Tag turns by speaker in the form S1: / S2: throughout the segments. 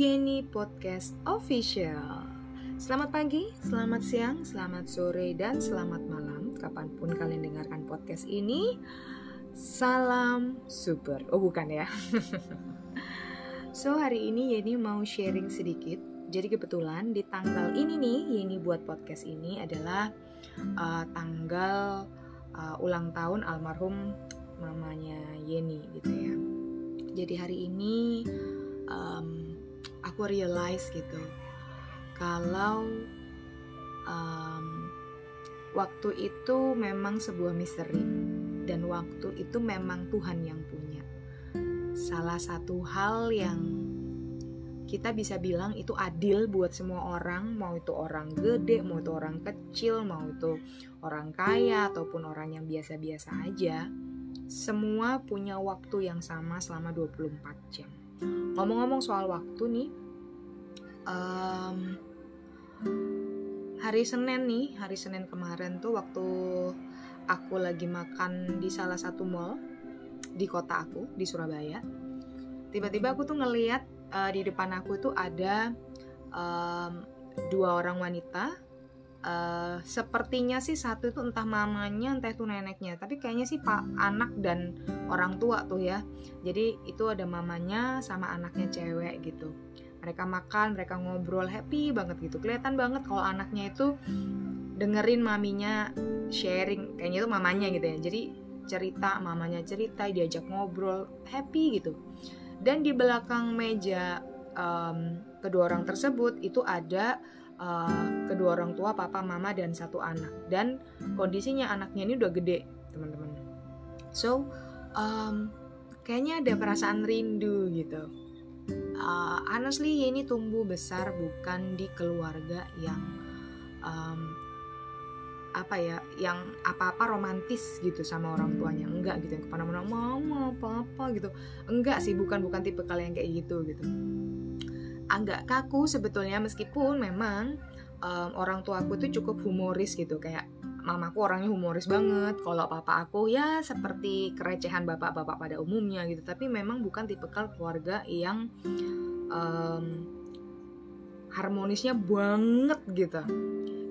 S1: Yeni Podcast Official. Selamat pagi, selamat siang, selamat sore, dan selamat malam. Kapan pun kalian dengarkan podcast ini, salam super. Oh bukan ya. so hari ini Yeni mau sharing sedikit. Jadi kebetulan di tanggal ini nih Yeni buat podcast ini adalah uh, tanggal uh, ulang tahun almarhum mamanya Yeni gitu ya. Jadi hari ini um, aku realize gitu kalau um, waktu itu memang sebuah misteri dan waktu itu memang Tuhan yang punya. Salah satu hal yang kita bisa bilang itu adil buat semua orang, mau itu orang gede, mau itu orang kecil, mau itu orang kaya ataupun orang yang biasa-biasa aja. Semua punya waktu yang sama selama 24 jam. Ngomong-ngomong soal waktu nih, um, hari Senin nih, hari Senin kemarin tuh waktu aku lagi makan di salah satu mall di kota aku di Surabaya. Tiba-tiba aku tuh ngeliat uh, di depan aku tuh ada um, dua orang wanita. Uh, sepertinya sih satu itu entah mamanya entah itu neneknya. Tapi kayaknya sih pak anak dan orang tua tuh ya. Jadi itu ada mamanya sama anaknya cewek gitu. Mereka makan mereka ngobrol happy banget gitu. Kelihatan banget kalau anaknya itu dengerin maminya sharing. Kayaknya itu mamanya gitu ya. Jadi cerita mamanya cerita diajak ngobrol happy gitu. Dan di belakang meja um, kedua orang tersebut itu ada uh, kedua orang tua papa mama dan satu anak. Dan kondisinya anaknya ini udah gede teman-teman. So um, kayaknya ada perasaan rindu gitu. Uh, honestly ini tumbuh besar bukan di keluarga yang um, apa ya yang apa-apa romantis gitu sama orang tuanya. Enggak gitu yang ke mana-mana mama papa gitu. Enggak sih bukan bukan tipe kalian kayak gitu gitu agak kaku sebetulnya meskipun memang um, orang tua aku tuh cukup humoris gitu. Kayak mamaku orangnya humoris banget. Kalau papa aku ya seperti kerecehan bapak-bapak pada umumnya gitu. Tapi memang bukan tipe keluarga yang um, harmonisnya banget gitu.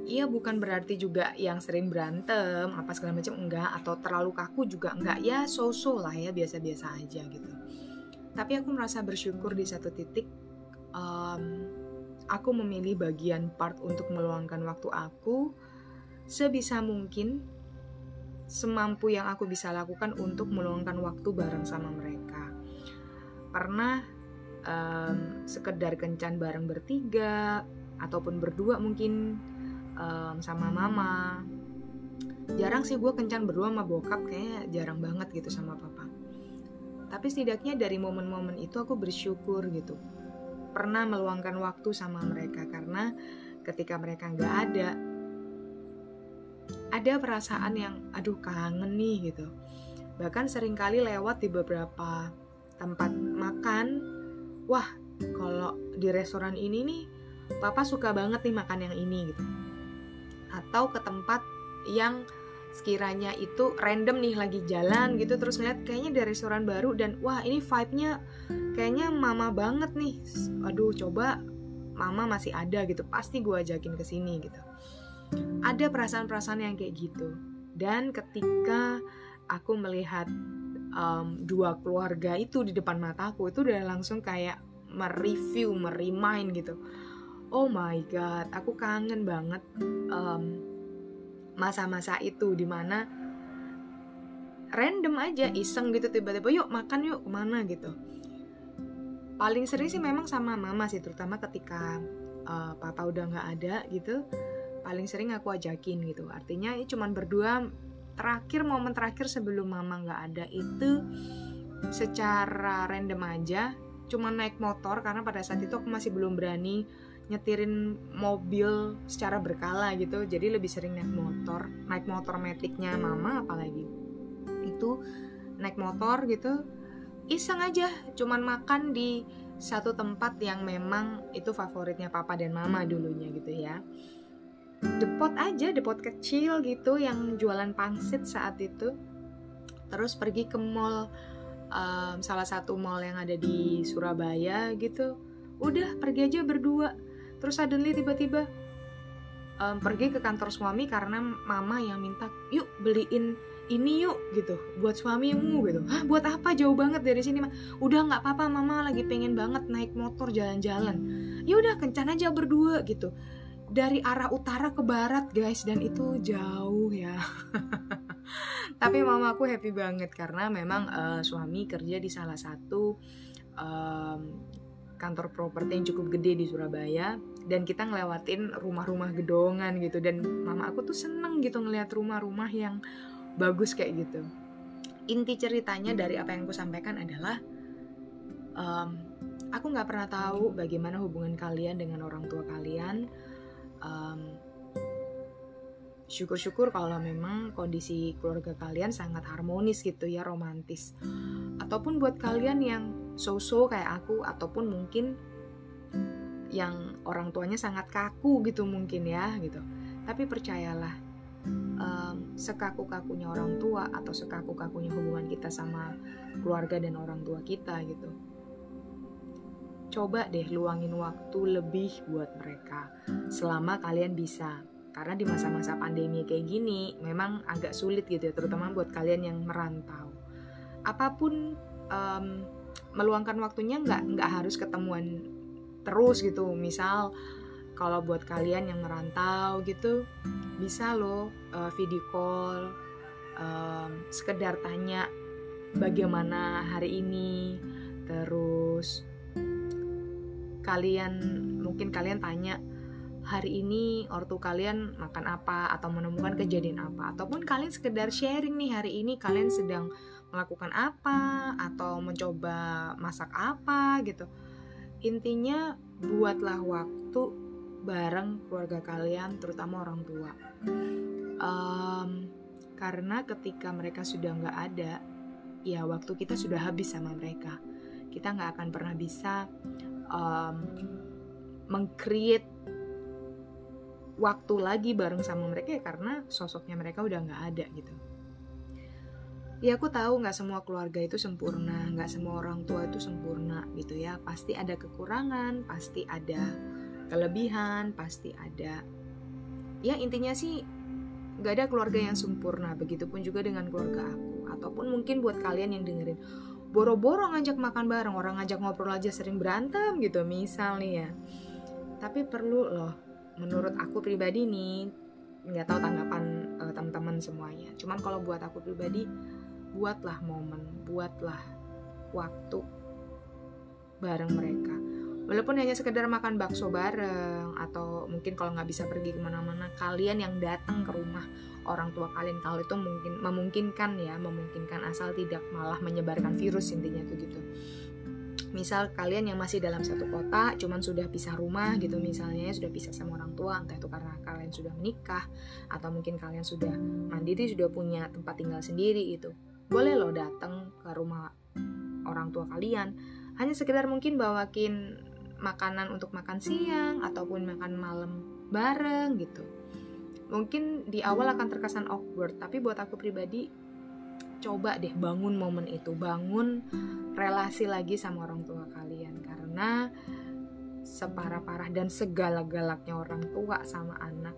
S1: Iya bukan berarti juga yang sering berantem apa segala macam enggak. Atau terlalu kaku juga enggak. Ya so-so lah ya biasa-biasa aja gitu. Tapi aku merasa bersyukur di satu titik um, aku memilih bagian part untuk meluangkan waktu aku sebisa mungkin semampu yang aku bisa lakukan untuk meluangkan waktu bareng sama mereka. Pernah um, sekedar kencan bareng bertiga ataupun berdua mungkin um, sama mama. Jarang sih gue kencan berdua sama bokap kayak jarang banget gitu sama papa. Tapi setidaknya dari momen-momen itu aku bersyukur gitu pernah meluangkan waktu sama mereka karena ketika mereka nggak ada ada perasaan yang aduh kangen nih gitu. Bahkan sering kali lewat di beberapa tempat makan wah kalau di restoran ini nih papa suka banget nih makan yang ini gitu. Atau ke tempat yang sekiranya itu random nih lagi jalan gitu terus ngeliat kayaknya dari restoran baru dan wah ini vibe-nya kayaknya mama banget nih. Aduh coba mama masih ada gitu. Pasti gue ajakin ke sini gitu. Ada perasaan-perasaan yang kayak gitu. Dan ketika aku melihat um, dua keluarga itu di depan mataku itu udah langsung kayak mereview, meremind gitu. Oh my god aku kangen banget masa-masa itu di mana random aja iseng gitu tiba-tiba yuk makan yuk ke mana? gitu. Paling sering sih memang sama mama sih terutama ketika uh, papa udah nggak ada gitu paling sering aku ajakin gitu. Artinya ini cuman berdua terakhir momen terakhir sebelum mama nggak ada itu secara random aja cuman naik motor karena pada saat itu aku masih belum berani nyetirin mobil secara berkala gitu. Jadi lebih sering naik motor naik motor metiknya mama apalagi. Itu naik motor gitu iseng aja cuman makan di satu tempat yang memang itu favoritnya papa dan mama dulunya gitu ya. Depot aja depot kecil gitu yang jualan pangsit saat itu. Terus pergi ke mall um, salah satu mall yang ada di Surabaya gitu. Udah pergi aja berdua terus suddenly tiba-tiba um, pergi ke kantor suami karena mama yang minta yuk beliin ini yuk gitu. Buat suamimu gitu. Ah buat apa? Jauh banget dari sini mah udah nggak apa-apa mama lagi pengen banget naik motor jalan-jalan. Ya udah kencan aja berdua gitu. Dari arah utara ke barat guys dan itu jauh ya. Tapi mama aku happy banget karena memang uh, suami kerja di salah satu um, kantor properti yang cukup gede di Surabaya dan kita ngelewatin rumah-rumah gedongan gitu. Dan mama aku tuh seneng gitu ngeliat rumah-rumah yang bagus kayak gitu. Inti ceritanya dari apa yang aku sampaikan adalah um, aku nggak pernah tahu bagaimana hubungan kalian dengan orang tua kalian. Um, syukur-syukur kalau memang kondisi keluarga kalian sangat harmonis gitu ya romantis. Ataupun buat kalian yang so-so kayak aku ataupun mungkin yang orang tuanya sangat kaku gitu mungkin ya gitu. Tapi percayalah um, sekaku-kakunya orang tua atau sekaku-kakunya hubungan kita sama keluarga dan orang tua kita gitu coba deh luangin waktu lebih buat mereka selama kalian bisa. Karena di masa-masa pandemi kayak gini memang agak sulit gitu ya terutama buat kalian yang merantau. Apa pun um, meluangkan waktunya nggak nggak harus ketemuan terus gitu. Misal kalau buat kalian yang merantau gitu bisa loh uh, video call um, sekedar tanya bagaimana hari ini. Terus kalian mungkin kalian tanya hari ini ortu kalian makan apa atau menemukan kejadian apa? Ataupun kalian sekedar sharing nih hari ini kalian sedang melakukan apa atau mencoba masak apa gitu. Intinya buatlah waktu bareng keluarga kalian terutama orang tua. Um, karena ketika mereka sudah nggak ada ya waktu kita sudah habis sama mereka. Kita nggak akan pernah bisa um, mengcreate waktu lagi bareng sama mereka ya karena sosoknya mereka udah nggak ada gitu. Ya aku tahu nggak semua keluarga itu sempurna, nggak semua orang tua itu sempurna gitu ya. Pasti ada kekurangan, pasti ada kelebihan, pasti ada. Ya intinya sih nggak ada keluarga yang sempurna. Begitupun juga dengan keluarga aku. Ataupun mungkin buat kalian yang dengerin, boro-boro ngajak makan bareng orang ngajak ngobrol aja sering berantem gitu misal nih ya tapi perlu loh menurut aku pribadi nih nggak tahu tanggapan uh, teman-teman semuanya. Cuman kalau buat aku pribadi buatlah momen buatlah waktu bareng mereka. Walaupun hanya sekedar makan bakso bareng atau mungkin kalau nggak bisa pergi ke mana-mana kalian yang datang ke rumah orang tua kalian kalau itu mungkin memungkinkan ya memungkinkan asal tidak malah menyebarkan virus intinya tuh gitu misal kalian yang masih dalam satu kota cuman sudah pisah rumah gitu misalnya sudah pisah sama orang tua entah itu karena kalian sudah menikah atau mungkin kalian sudah mandiri sudah punya tempat tinggal sendiri itu boleh loh datang ke rumah orang tua kalian hanya sekedar mungkin bawakin makanan untuk makan siang ataupun makan malam bareng gitu. Mungkin di awal akan terkesan awkward, tapi buat aku pribadi coba deh bangun momen itu, bangun relasi lagi sama orang tua kalian. Karena separah-parah dan segala-galaknya orang tua sama anak,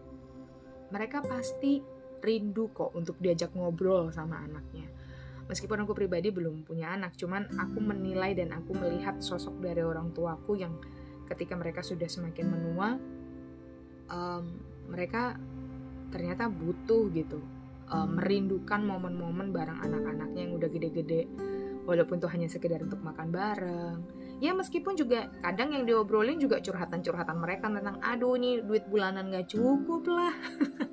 S1: mereka pasti rindu kok untuk diajak ngobrol sama anaknya. Meskipun aku pribadi belum punya anak cuman aku menilai dan aku melihat sosok dari orang tuaku yang ketika mereka sudah semakin menua um, mereka ternyata butuh gitu um, merindukan momen-momen bareng anak-anaknya yang udah gede-gede. Walaupun tuh hanya sekedar untuk makan bareng. Ya meskipun juga kadang yang diobrolin juga curhatan-curhatan mereka tentang aduh ini duit bulanan gak cukup lah.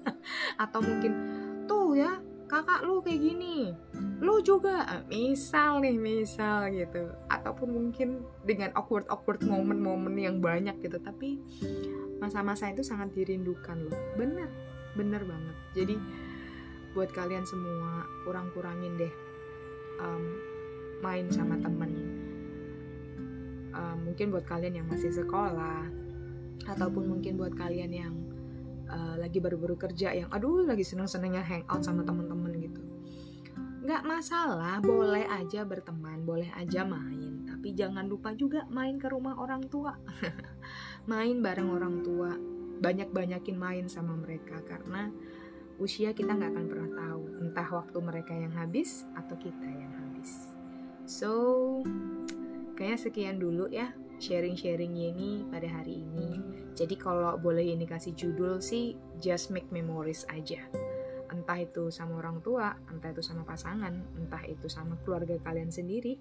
S1: Atau mungkin tuh ya kakak lu kayak gini. Lu juga. Ah, misal nih misal gitu. Ataupun mungkin dengan awkward awkward momen-momen yang banyak gitu. Tapi masa-masa itu sangat dirindukan loh. Bener bener banget. Jadi buat kalian semua kurang-kurangin deh um, main sama temen. Um, mungkin buat kalian yang masih sekolah ataupun mungkin buat kalian yang uh, lagi baru-baru kerja yang aduh lagi seneng-senengnya hangout sama temen-temen gitu. Nggak masalah boleh aja berteman boleh aja main tapi jangan lupa juga main ke rumah orang tua. Main bareng orang tua. Banyak-banyakin main sama mereka karena usia kita nggak akan pernah tahu entah waktu mereka yang habis atau kita yang habis. So kayaknya sekian dulu ya sharing-sharing ini pada hari ini. Jadi kalau boleh ini kasih judul sih just make memories aja. Entah itu sama orang tua entah itu sama pasangan entah itu sama keluarga kalian sendiri.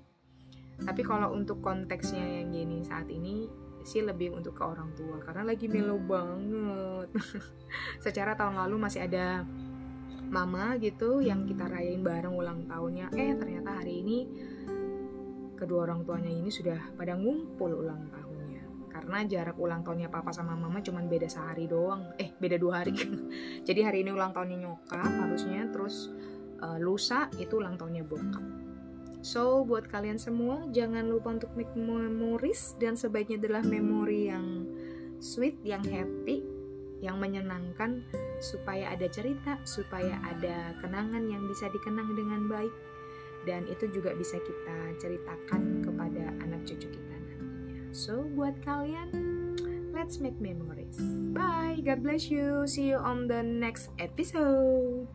S1: Tapi kalau untuk konteksnya yang gini saat ini sih lebih untuk ke orang tua karena lagi melo banget. Secara tahun lalu masih ada mama gitu yang kita rayain bareng ulang tahunnya. Eh ternyata hari ini kedua orang tuanya ini sudah pada ngumpul ulang tahunnya. Karena jarak ulang tahunnya papa sama mama cuman beda sehari doang. Eh beda dua hari. Jadi hari ini ulang tahunnya nyokap harusnya terus uh, lusa itu ulang tahunnya bokap So, buat kalian semua, jangan lupa untuk make memories dan sebaiknya adalah memori yang sweet, yang happy, yang menyenangkan supaya ada cerita, supaya ada kenangan yang bisa dikenang dengan baik dan itu juga bisa kita ceritakan kepada anak cucu kita nantinya. So, buat kalian, let's make memories. Bye, God bless you. See you on the next episode.